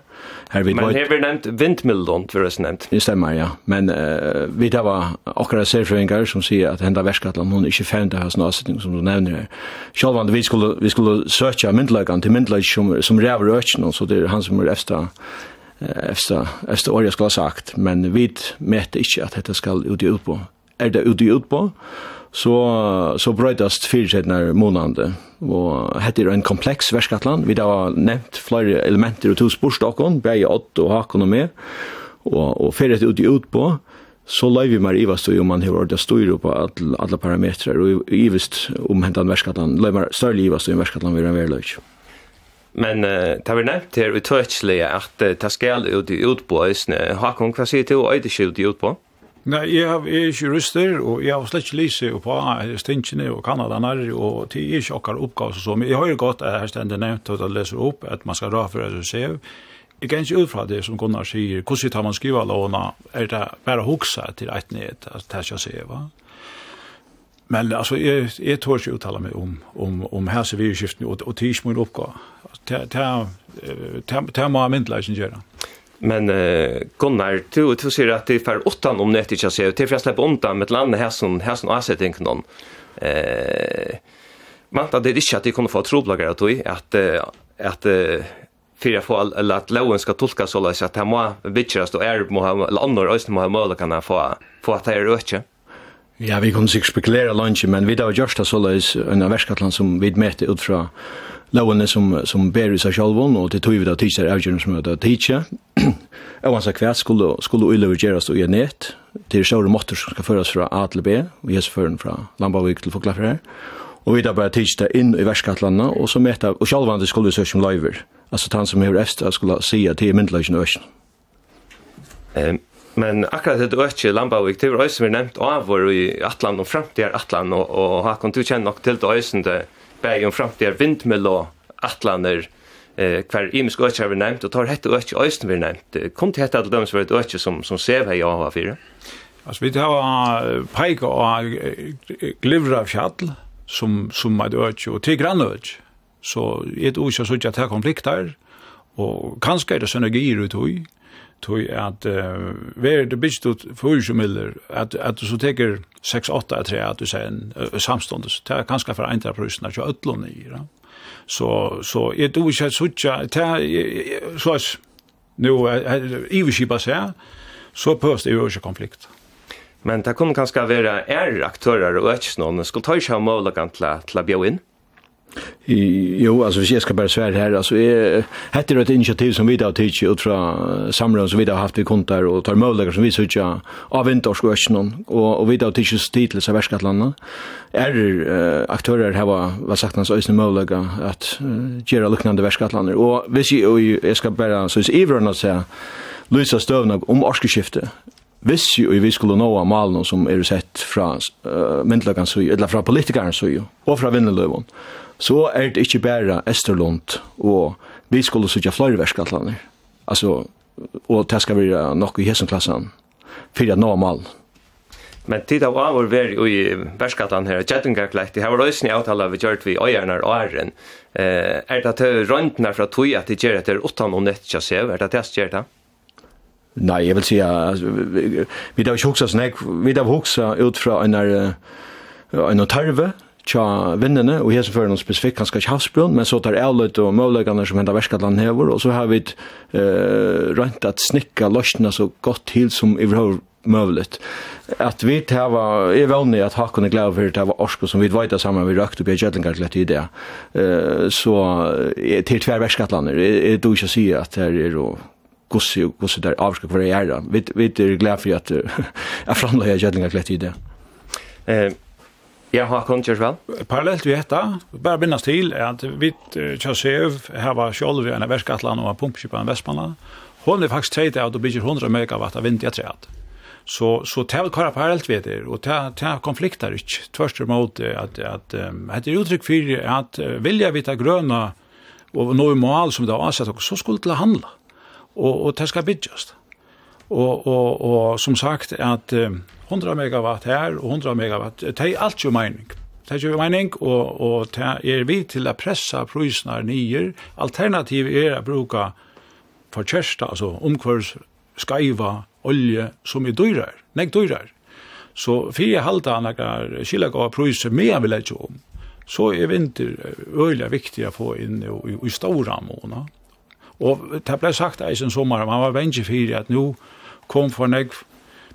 Speaker 1: Her vi men hever nevnt vindmildon, for det nevnt.
Speaker 3: Det stemmer, ja. Men uh, vi tar var akkurat serfrøyngar som sier at henda verskatlan, hun er ikke fænd av sånn avsetning som du nevner her. Sjálvan, vi skulle, vi skulle søtja myndlagan til myndlag som, som ræver økken, så det er han som er efter efter, efter år jag skulle ha sagt, men vi mätte inte att detta ska ut i utpå. är det ut i utpå, så, så brøytast fyrtjettene när Og och heter en komplex värskatland Vi har nämnt flera element och två sporstokken, bare åt och haken och med och och fyrtjettene ut i utpå, så lägger vi mer ivast om man har ordet styr på alle parametrar, og ivast om hentan lägger större mer større ivast i värskatland vi er en verløy.
Speaker 1: Men uh, det var nevnt her utøtselig at uh, det skal ut i utbåisene. Håkon, hva sier du og øyde ikke ut i utbå?
Speaker 4: Nei, jeg er ikke ruster, og jeg har slett ikke lyse på Stinkene og Kanadaner, og det er ikke akkurat oppgave og så. Men jeg har jo godt at her stender nevnt at jeg leser opp at man skal raføre seg selv. Jeg kan ikke ut fra det som Gunnar sier, hvordan tar man skriva låna, er det bare hoksa til et nyhet, at det skal se, va? Men altså, jeg, jeg tør ikke uttale meg om, om, om helse og, og det er ikke min oppgave ta ta ta ta myndla ikke gjøre.
Speaker 1: Men uh, Gunnar, du, du sier at det er for åttan om nødt ikke å se, til for jeg slipper undan med et land her som, her som avsetting noen. Eh, man det ikke at de kunne få troblagere til at, at för jag får eller at loven skal tolka så løs, at det må bitchas og er, må ha, eller andre øyne må ha möjligt kan få få att det er öke.
Speaker 3: Ja, vi kunne sikkert spekulere lunch men vi då just så løs, en av värskatland som vi mätte ut fra lovene som, som ber i seg selv, og til tog vi da tidsar avgjørende som er da tidsar. Og hans akvært skulle, skulle uilever gjerast og gjøre nett, til sjåre måtter som skal føres fra A til B, og gjøres føren fra Lambavik til Foklafjær. Og vi da bare tidsar inn i verskatlanda, og så metta, og sjálfan det skulle vi søke om løyver. Altså han som hever efter skulle si at det er myndelagen og østen.
Speaker 1: Um, men akkurat det økje Lambavik, det var øysen vi nevnt av vår i Atlan og fremtid Atlan, og, og Hakon, du kjenner nok til det øysen det, bæg om framtida vindmill og atlaner eh kvar imisk økje har vi nevnt og tar hette økje øysten vi nevnt. Kom til hette at det var et økje som, som ser hei av av fire?
Speaker 4: Altså vi tar peik og glivra fjall som, som er økje og til grann økje. Så et økje så ikke at konflikter og kanskje er det synergier ut i tog at uh, er det bist ut for ju miller at du så teker 6 8 att 3, at du sier en uh, samstundes det er är ganska för entra priserna så öllon i ja. så så er det ju så att så så nu i vi skipa så så pøst det ju ikke konflikt.
Speaker 1: Men det kunne ganska være er aktører og inte noen, skulle ta sig av möjligheten til å bjøre in I,
Speaker 3: jo, altså hvis jeg skal bare svære her, altså jeg, hette et initiativ som vi da har tidsi ut fra samråd som vi da har haft vi kontar og tar möjligheter som vi sutja av vintors og øksenon, og, og vi da har tidsi stitlis av verskatlanda. Er uh, aktører heva, hva sagt hans øyne møvlegger at uh, liknande luknande verskatlander, og hvis jeg, og jeg skal bare, så hvis ivrarna seg, lysa støvna om orskeskiftet, Viss jo vi skulle nå av malen som er sett fra uh, myndelagans eller fra politikernes og fra vinneløven, så er det ikke bare Esterlund, og vi skulle sitte flere verskatlaner. Altså, og det skal være nok i hesenklassen, fyrir nå mal.
Speaker 1: Men tid av avur veri i verskatlan her, Kjettingarklekt, det her var røysni avtala vi gjørt vi øyernar og æren. Eh, er det til røyndnar fra tog at de gjør etter 8 og 9 kjassev, er det til gjør det?
Speaker 3: Nei, jeg vil si, at vi har ikke hoksa snakk, vi har hoksa ut fra en, en tarve, tja vinnene, og hese fyrir noen spesifikk kanskje havsbrunn, men så tar avløyt og møvløygane som henda verskatland hever, og så har vi uh, rønt at snikka løsna så godt til som i vrøver møvlet. At vi tava, jeg vannig at hakon er glad for det var orsko som vi dvajta saman vi røkt upp i til i det. Uh, så til tver verskatlander, jeg du ikke sier at her er og gussi og gussi der avskak for det er. Vi, vi er glad for at, at framlega gjettlingar til i det.
Speaker 1: Eh, Ja, Håkon, gjør vel?
Speaker 4: Parallelt vi etter, bare minnes til at vi Kjøsøv her var sjolv vi en av Verskatland og pumpskipa i Vestmanland. Hun er faktisk teit at du bygger 100 megawatt av vind i et Så, så det var kvar parallelt vi etter, og det, det konflikter ikke. Tvørst imot at, at um, det er uttrykk for at vilja vi ta grøna og noe mål som det har ansett, så skulle det handla. Og, og det skal bygges. Og, og, og som sagt, at um, 100 megawatt her og 100 megawatt. Det er alt jo mening. Det er jo mening, og, og det er vi til å pressa prysene nye. Alternativ er å bruke for kjørsta, altså omkvørs, skaiva, olje, som er dyrer, nek dyrer. Så fire halda anakar skilag av prøyse mer vil jeg om. Så er vinter øyla viktig å få inn i, i, i stora måna. Og det ble sagt eisen sommar, man var vengje fyrir at nu kom for nek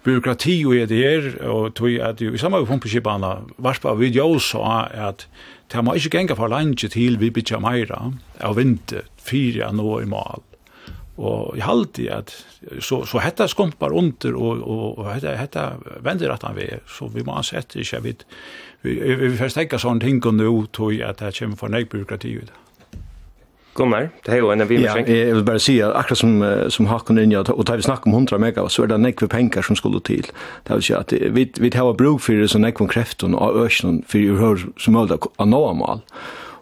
Speaker 4: byråkrati og er det her, og tog at jo, i samme med pumpeskipene, varpa vi jo så at det må ikke genga for landet til vi bytja meira av vinter, fire av nå i mal. Og jeg halte at så, så hetta skumpar under og, og, og hetta, hetta vender at han vi så vi må ansette ikke, vi, vi, vi, vi får stegge sånne ting og nå tog at det kommer for nek byråkrati ut.
Speaker 1: Gunnar, det er jo en av vi
Speaker 3: Ja, jeg vil bare si at akkurat som, som Hakon Inja, og da vi snakker om 100 megawatt, så er det nekve penger som skulle til. Det vil si at vi, vi har bruk for det som nekve kreften og øsken for i hør som mulig av noe mål.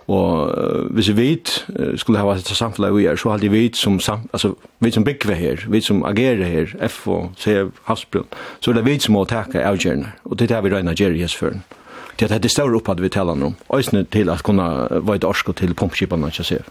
Speaker 3: Og hvis vi vet, skulle ha vært samfunnet vi er, så hadde vi som, sam, altså, vi som bygger her, vi som agerer her, F og C, Havsbrunn, så er det vi som må takke avgjørende. Og det er vi regner gjør i hessføren. Det er det større opphavet vi taler om, og til at kunne være et orske til pumpskipene, ikke ser.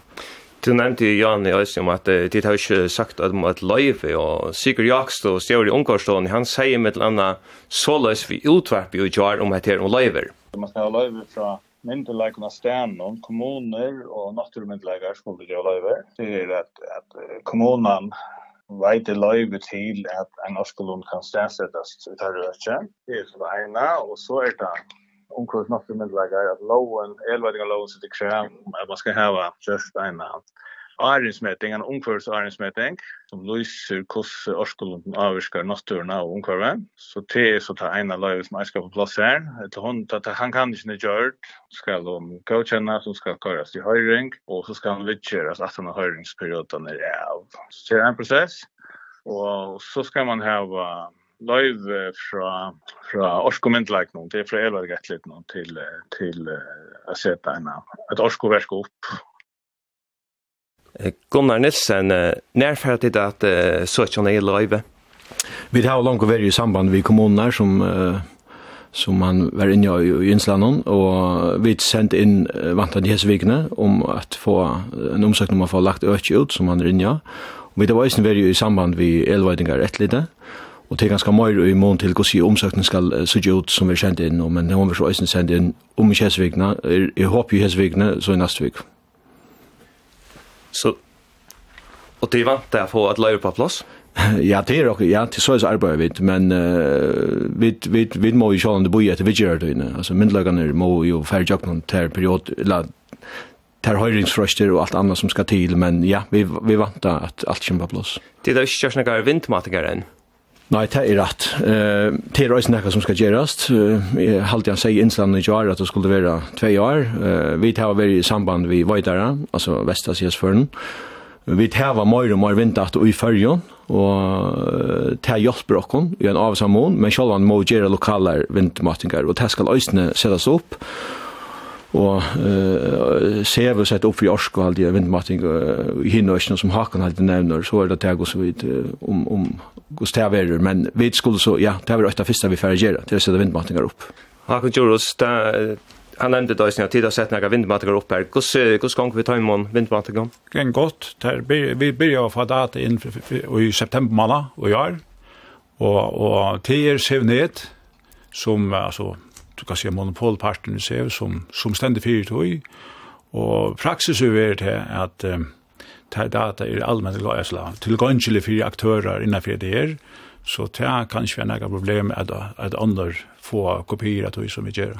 Speaker 1: Du nevnte jo Jan i Øysen om at de har ikke sagt at om et løyve, og Sigurd Jakst og Stjøri Ungarstående, han sier med et annet så løs vi utverp jo ikke om at det er om løyver.
Speaker 5: Man skal ha løyve fra myndelagene stedene, kommuner og naturmyndelagene skulle gjøre løyver. Det er at, at kommunene veit det løyve til at en norskolon kan stedsettes ut her røkje. Det er så det ene, og så er det omkurs något med lägger att lowen elvärdingar lowen så det kräm att man skal hava just en out. Arrensmeting, en arinsmeting, som lyser hvordan årskollen avvirskar naturen av omkvørven. Så det er så ta det av loven som jeg skal på plass her. Etter hun, at han kan ikke gjøre, skal de godkjenne, som skal køres til høyring, og så skal han vidtgjøres at han har høyringsperioden er av. Så det er en prosess, og så skal man hava løyve fra, fra Orsko-myndelagnum, det er fra Elvar Elvargettlignum til, til å sette en, et Orsko-verk opp.
Speaker 1: Gunnar Nilsen, nærfæra til at uh, søkjene er løyve?
Speaker 3: Vi har langt og vært i samband med kommuner som uh, som han var inne i, i Innslandet, og vi sendte inn uh, vantan disse vikene om at få en omsøkning om å få lagt øke ut som han er inne i. Og vi var også vært i samband med elvøydinger et lite, Og det er ganske mye i mån til hvordan omsøkene skal sitte ut som vi kjent inn, men det må vi så også sendt inn om i Hesvikene. Jeg håper i Hesvikene, så i neste vik.
Speaker 1: Så, og det er vant til å få et løyre på plass?
Speaker 3: ja, det er også, ja, det så er så arbeider vidt, men uh, vi, vi, vi må jo sjålande bo i etter vi gjør det inne. Altså, myndelagene må jo færre jøkken til period, eller ter høyringsfrøster og alt annet som skal til, men ja, vi, vi vant at alt kommer på plass.
Speaker 1: Det er ikke kjørsnakere vindmatikere enn?
Speaker 3: Nei, det er rett. Uh, det er også noe som skal gjøres. Uh, jeg halte han seg innslaget i år at det skulle være tve år. Uh, vi tar vært i samband med Vøydara, altså Vestasjesføren. Vi tar var mer og mer vintat i førjen, og det hjelper oss i en avsammån, men selv om vi må gjøre lokale vintmatingar, og det skal øyne settes opp og uh, ser vi sett opp i orsko halde jeg vindmatting uh, i hinnøysene som Hakan halde nevner, så er det teg og så vidt uh, om, om hos det verer, men vi skulle så, ja, det var etter første vi færre gjøre, til å sette vindmattingar opp.
Speaker 1: Hakan Djuros, han nevnte da i sin tid å sette noen vindmattingar opp her. Hvordan gang vi tar imon
Speaker 4: Det er godt, vi begynner å få data inn i september måned og i år, og, og til er vi ned, som altså, du kan se monopolparten i seg som, som stender fyrt tog, og praksis er det til at um, ta data er allmenn tilgångelig for aktører innenfor det her, så ta kan ikke være noe problem at, at andre få kopier av som vi gjør.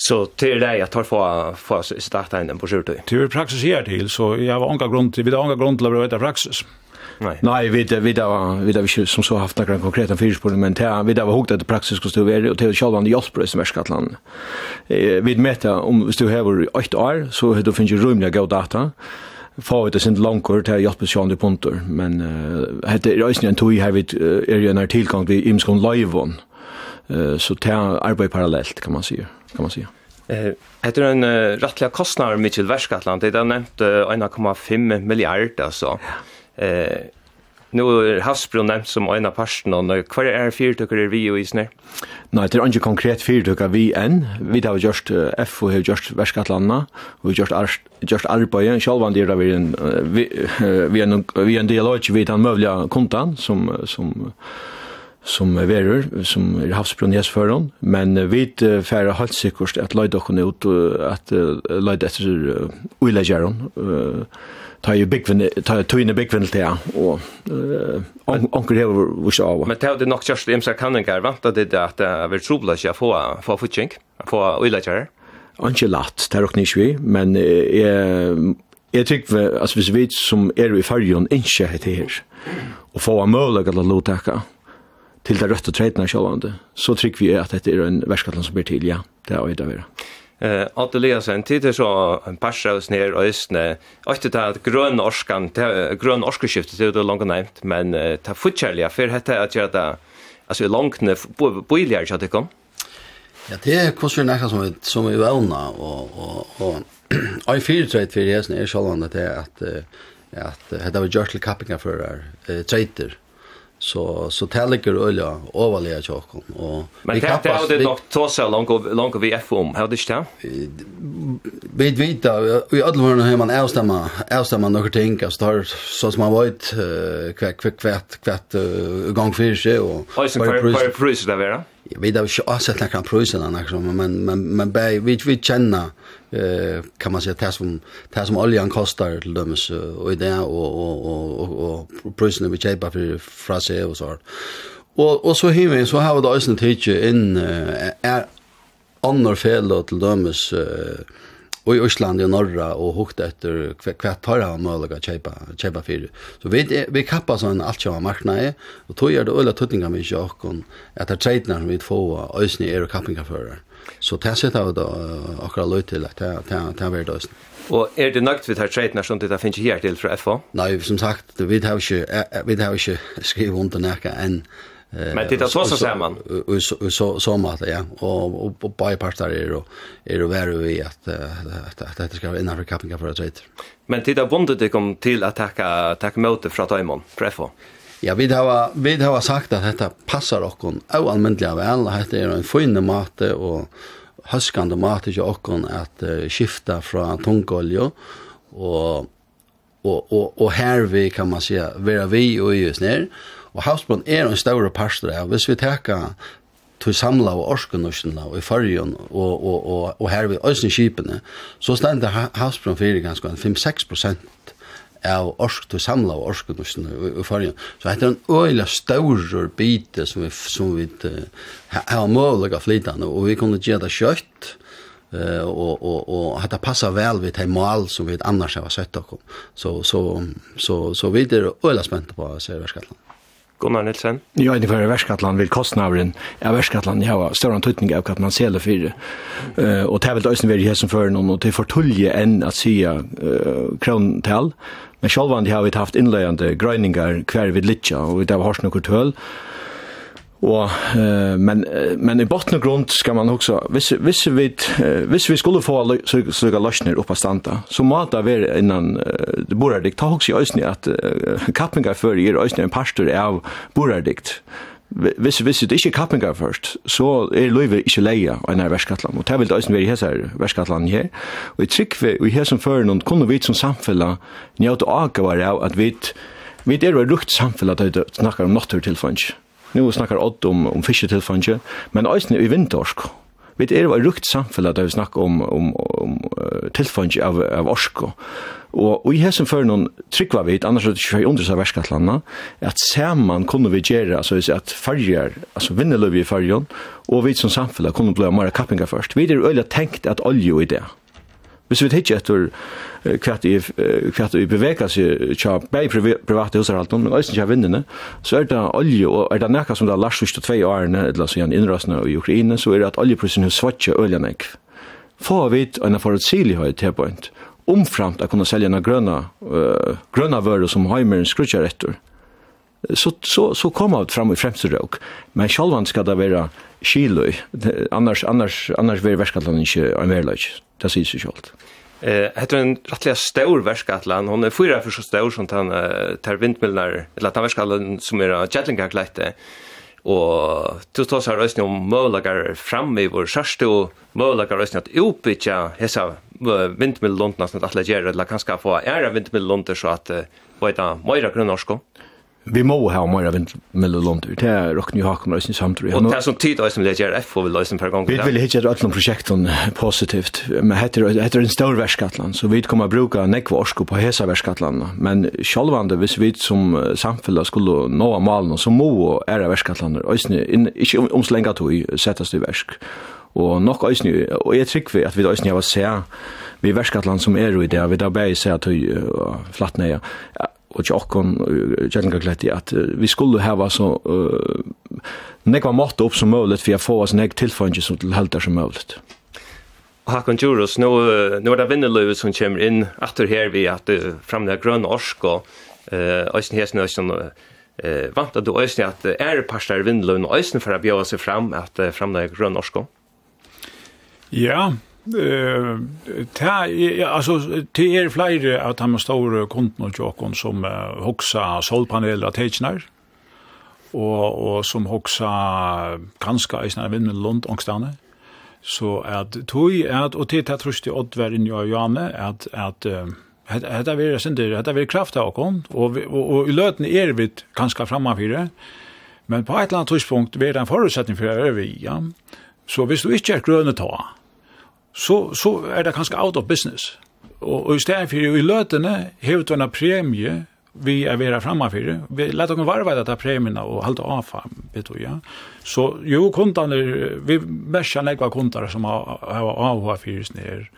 Speaker 1: Så till dig att ta få få starta in den på sjutton.
Speaker 4: Till praxis här till så jag har anka grund till vi har anka grund till att veta praxis.
Speaker 3: Nej. Nej, vi det vi där vi det vi som så haft några konkreta fyrspår men det vi det var hukt att praxis skulle vara och till själva det hjälper i Skottland. Eh vi mäter om du har 8 år så har du finns rymliga gå data få ut det sin långkor till hjälp med sjönde punter men eh hade rejsen en tog här vid är ju när tillgång vid Imskon live on eh så tar arbete parallellt kan man säga kan man säga
Speaker 1: Eh, heter en uh, rättliga kostnader Mitchell värskatland. Det har nämnt uh, 1,5 miljard alltså. Ja. Eh, nu er Hasbro nevnt som en av parsten, og hva er fyrtøkker er vi og isner?
Speaker 3: Nei, det er ikke konkret fyrtøkker vi enn. Vi har gjort F og har gjort Verskatlandet, og vi har gjort, gjort arbeidet, selv om det er vi en, vi, vi en, vi en del av den møvelige kontan som, som som er verur, som er havsbrunn i Hesføren, men vi færre halvt sikkert at løyde dere ut, at løyde etter uilegjeren, uh, ta ju bigvin ta tuina bigvin till och onkel här var så av.
Speaker 1: Men det är nog just imsa kanningar vänta det att vi trubbla sig få få futching få ullager.
Speaker 3: Anke lat, det er nok vi, men jeg, jeg tykker, altså hvis vi som er i fargen, ikke heter her, og få av mulighet til å lovtekke til det rødt og tredjene selv, så tykker vi at dette er en verskatland som blir til, ja, det er å gjøre det.
Speaker 1: Eh, att at Eliasen tid til så en passa oss ner och østne. Ikke det att grön orskan, grön orskeskifte det är långt nämnt men ta fortjellige för detta att göra det Alltså altså langt ned boiligere til det kom.
Speaker 2: Ja, det är kostar näka som, som er vana och och och I feel trade för det är så långt det er att at hetta var gjørt til kappingar for trøyter så så tälker öliga överliga chocken och
Speaker 1: men det har det dock tossa långt långt vi är om hur det står
Speaker 2: vi vet vi alla var när man avstämma avstämma några ting så tar så som man vet kvack kvack kvack gång för sig och
Speaker 1: och pris där va
Speaker 2: jag vet inte jag sett några priser men men men bär vi vi känner eh kan man säga det som det som oljan kostar till dem så och det och och och och priserna vi köper för frase och så och och så himmen så har vi då isen teacher in är andra fel till dem så och i Island i norra och hukt efter kvart tar han möjliga köpa köpa för. Så vi vi kappar sån allt som marknaden och tog jag det ölla tuttingar med jag och att att trade vi får ösni är och kappingar för. Så det sätter vi då akkurat løy til at det er det blir
Speaker 1: Og Och är det nöjt vi här trade som det finns her till för FA?
Speaker 2: Nej, som sagt, vi har ikke, vi har ju under näka en
Speaker 1: Men det är så man Och
Speaker 2: så så mat ja och och på bypartar är då är det värre vi att att att det ska vara innanför kappinga för att rätt.
Speaker 1: Men titta vundet det kom till att tacka tacka mot från Timon Prefo.
Speaker 2: Ja, vi har vi har sagt att detta passar okkon oanmyndliga väl. Det är en fin mat och huskande mat till okkon att uh, skifta från tungolja och och och och här vi kan man säga vara vi och just ner Og havsbrunn er en større parster av, hvis vi teka til samla og orskenorskene og i fargen og, og, og, og her ved øyne kipene, så stender havsbrunn fyrir ganske 5-6 prosent av orsk til samla og orskenorskene og i fargen. Så det er en øyla større bite som vi, som vi har mulig av flytande, og vi kunne gjøre det kjøtt, eh och och och att det passar väl vid det mål som vi annars har sett och så så så så vi det är öla spänt på så
Speaker 1: Gunnar Nilsen.
Speaker 3: Ja, i det förra värskatlan vill kostnaden. Ja, värskatlan ja, större tutning av att man ser det för. Eh och det ösen vill ju som för någon och till förtulje än att säga eh krontal. Men själva har vi haft inlejande gröningar kvar vid litja och vi där har snurrat höll. Og, uh, men, men i botten og grunn skal man også, hvis, hvis, vi, uh, hvis vi skulle få slukka løsner oppa standa, så må det være innan uh, det borardikt. Ta også i at uh, kappingar før gir øysni en pastor av borardikt. Hvis, hvis det ikke er kappingar først, så er løyve ikke leia av enn her. Og det vil det være i hessar verskatlan her. Og i tryggve, og i hessan før noen, kunne vi som samfella njøyta agavar av at vi, vi er jo rukt samfella at vi snakkar om nottur Nu snackar Odd om om fisketilfange, men eisen i vintorsk. Vi er jo rukt samfellet da vi snakkar om om om tilfange av av orsko. Og og i hessen før noen tryggva vi, annars er det ikke under seg verskatlanda, at saman kunne vi gjøre, altså at farger, altså vinneløv i fargen, og vi som samfunn kunne bli mer kappinga først. Vi er øyla tenkt at olje i det. Hvis vi hittar etter kvart i kvart i bevega seg tja bei private husarhalton, men også tja vindene så er det olje og er det nekka som det har lagt sørst tvei årene eller så igjen innrasna i Ukraina så er det at oljeprisen hos svatja øljanek få av vit en forutsilighet høy point omframt å kunne selge en grønna, uh, grønna vører som heimeren skrutjar etter så, så, så kom det fram i fremste råk. Men sjalvan skal det være kilo annars, annars, annars vil verskatlan ikke en verløy. Det sier seg sjalt.
Speaker 1: Eh, heter en rättliga stor verskatlan, hon er fyra for så stor som han ter vindmillnar, eller att verskatlan som er jetlinga klätte. og du tar så här om mølager framme i vår sørste, og mølager röstning att uppbytja hessa vindmillondene som at lägga gjør, eller kanske få ära vindmillonder så at uh, var det møyra grunnorsko
Speaker 3: vi må ha mer av mellom lånter. Det er råkne jo kommer sin samtidig.
Speaker 1: Og det er som tid som leger F og vil løsning per gang.
Speaker 3: Vi vil ikke gjøre alle prosjekten positivt, men heter heter en stor verskatland, så vi kommer å bruke nekva orsko på hesa verskatland Men sjølvande, hvis vi som samfunn skulle nå malen, så må ære verskatlander, ikke om så lenge to settes det versk. Og nok øysni, og jeg trygg vi at vi øysni har se vi verskatland som er i det, vi da bare se at vi flatt og tjokkon kjellingakletti at vi skulle hava så uh, nekva mått opp som möjligt for jag få oss nek tilfange som til helter som møvlet.
Speaker 1: Hakon Djuros, nå, nå er det vinneløyve som kommer inn atter her vi at uh, där grønn orsk og uh, øysen hesen øysen uh, vant at du øysen at er parstar vinneløyve og øysen for å bjøve seg fram at uh, där grønn orsk
Speaker 4: Ja, Eh, ta alltså det är fler att han stora kunden och som huxa solpanel att hejnar och och som huxa ganska i sina vinden Lund och stanna så att tog att och det tror jag att var i Johanne att att hetta verið sindur, hetta verið kraft av okkom, og, og, og i løten er vi kanskje framafyrir, men på et eller annet tidspunkt verið en forutsetning for å øve i, ja. Så hvis du ikke er grønne ta, så, så er det kanske out of business. Och och istället för for i løtene, hevet en premie vi är vera framafyrir. Vi låter okkur varva premierna och hålla av fram vet du, ja. Så jo, kontan vi mäschar några kundar som har har av för fyrir ner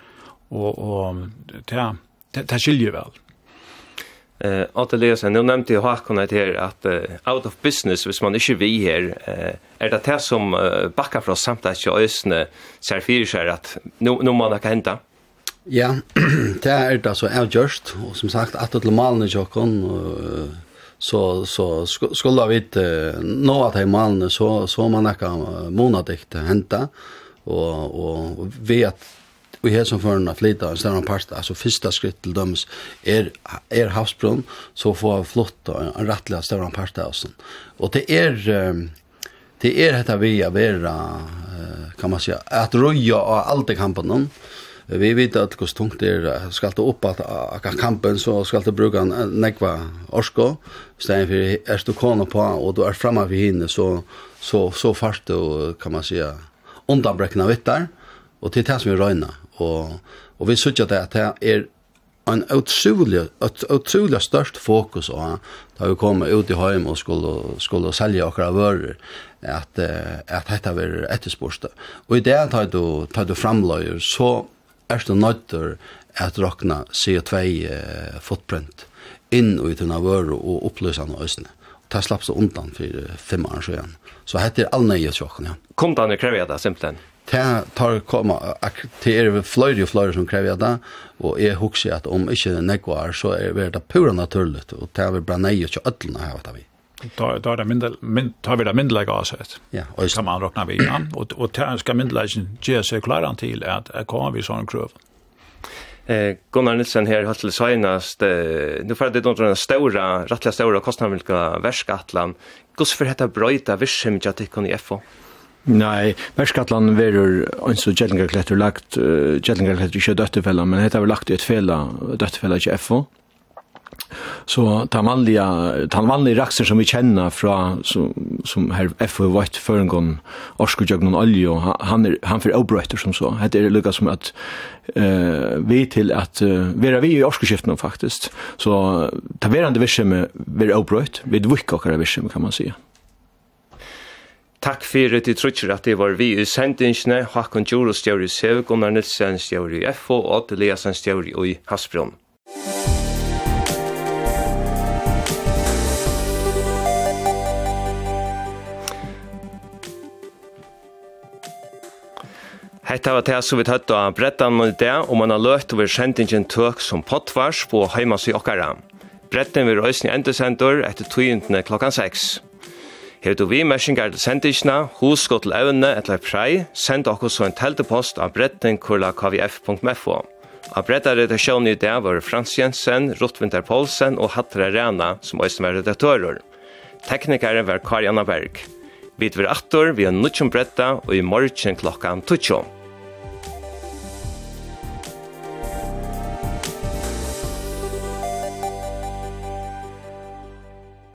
Speaker 4: och och det, det, det skiljer väl.
Speaker 1: Eh att läsa nu nämnde jag har kunnat här att out of business hvis man inte vi här eh är det det som backar från att jag ösne ser för sig att nu nu man kan hända.
Speaker 2: Ja, det är det så avgjort och som sagt att det malen jag kan så så skulle vi inte nå att i malen så så man kan månadigt hända och och vet vi har som føren har og en større part, altså første skritt til dømes er, er havsbrunn, så får flott en, en rettelig større part av oss. Og det er, det er hetta vi er vera, kan man si, at røya av kampen nå Vi vet at hvordan tungt det er, skal det opp at kampen, så skal det bruke en nekva orsko, i stedet for er du kona på, og du er fremme for henne, så, så, så fart du, kan man si, undanbrekkene vittar, og til det som vi røyner og, og vi sørger det at det er en utrolig, et utrolig størst fokus og da vi kommer ut i heim og skulle, skulle sälja akkurat vører at, at dette var etterspørste. Og i det tar du, tar du framlöjer så er det nøytter at räkna CO2 eh, footprint inn og ut av vører og oppløse han øsene. Og det slapp seg undan for fem år siden. Så heter er all nøye tjokken, ja.
Speaker 1: Kom da, nu krever det, simpelthen
Speaker 2: det tar komma det er fløyre ju fløyre som kräver det, och är husker att om inte det nekvar, så är det det pura naturligt, och det er bare nej och ikke ødlene her, vet vi.
Speaker 4: då då er det mindre, mind, tar vi det mindrelegger også, ett
Speaker 2: Ja,
Speaker 4: och det kan man råkne vi ja. och og det skal mindreleggen ge sig klara till att jeg kommer vi sån kröv
Speaker 1: Eh, Gunnar Nilsen här har till senast, eh, nu för det noen stora, rättliga stora kostnadsmilka vilka värskatlan fyrir för detta bröta at det kan i FO?
Speaker 3: Nei, Værskatlan verur eins og Gjellingarkletter lagt, uh, Gjellingarkletter ikkje døttefella, men hetta var lagt i et fela, døttefella ikkje FO. Så den vanliga, den vanliga raksen som vi kjenner fra, som, som her FO vatt før en gang, Orsko Jøgnon Olje, han, er, han fyrir avbrøyter som så. Hetta er lukka som at uh, vi til at, uh, vera vi i Orsko faktisk, så ta verande virksomhet vera avbrøyt, vi dvukk okkara virksomhet kan man sige.
Speaker 1: Takk fyrir til trutjer at det var vi i sendingsne, Hakon Djuro stjøri i Sev, Gunnar Nilsen stjøri i FO og Odd Eliasen stjøri i Hasbron. Hetta var det som vi tatt av brettan og det, og man har løtt over sendingen tøk som pottvars på heimas i okkara. Brettan vil røysni endesendur etter tøyentene klokkan 6. Hef du vi mersingar til sendingsna, gå til evne etla prei, send okko så en teltepost av bretten kurla kvf.mfo. Av bredda redaksjonen i dag var Frans Jensen, Rottvinter Poulsen og Hatra Rena som også var redaktører. Teknikere var Kari Berg. Vi er attor, vi er nødgjom bretta og i morgen klokkan 12.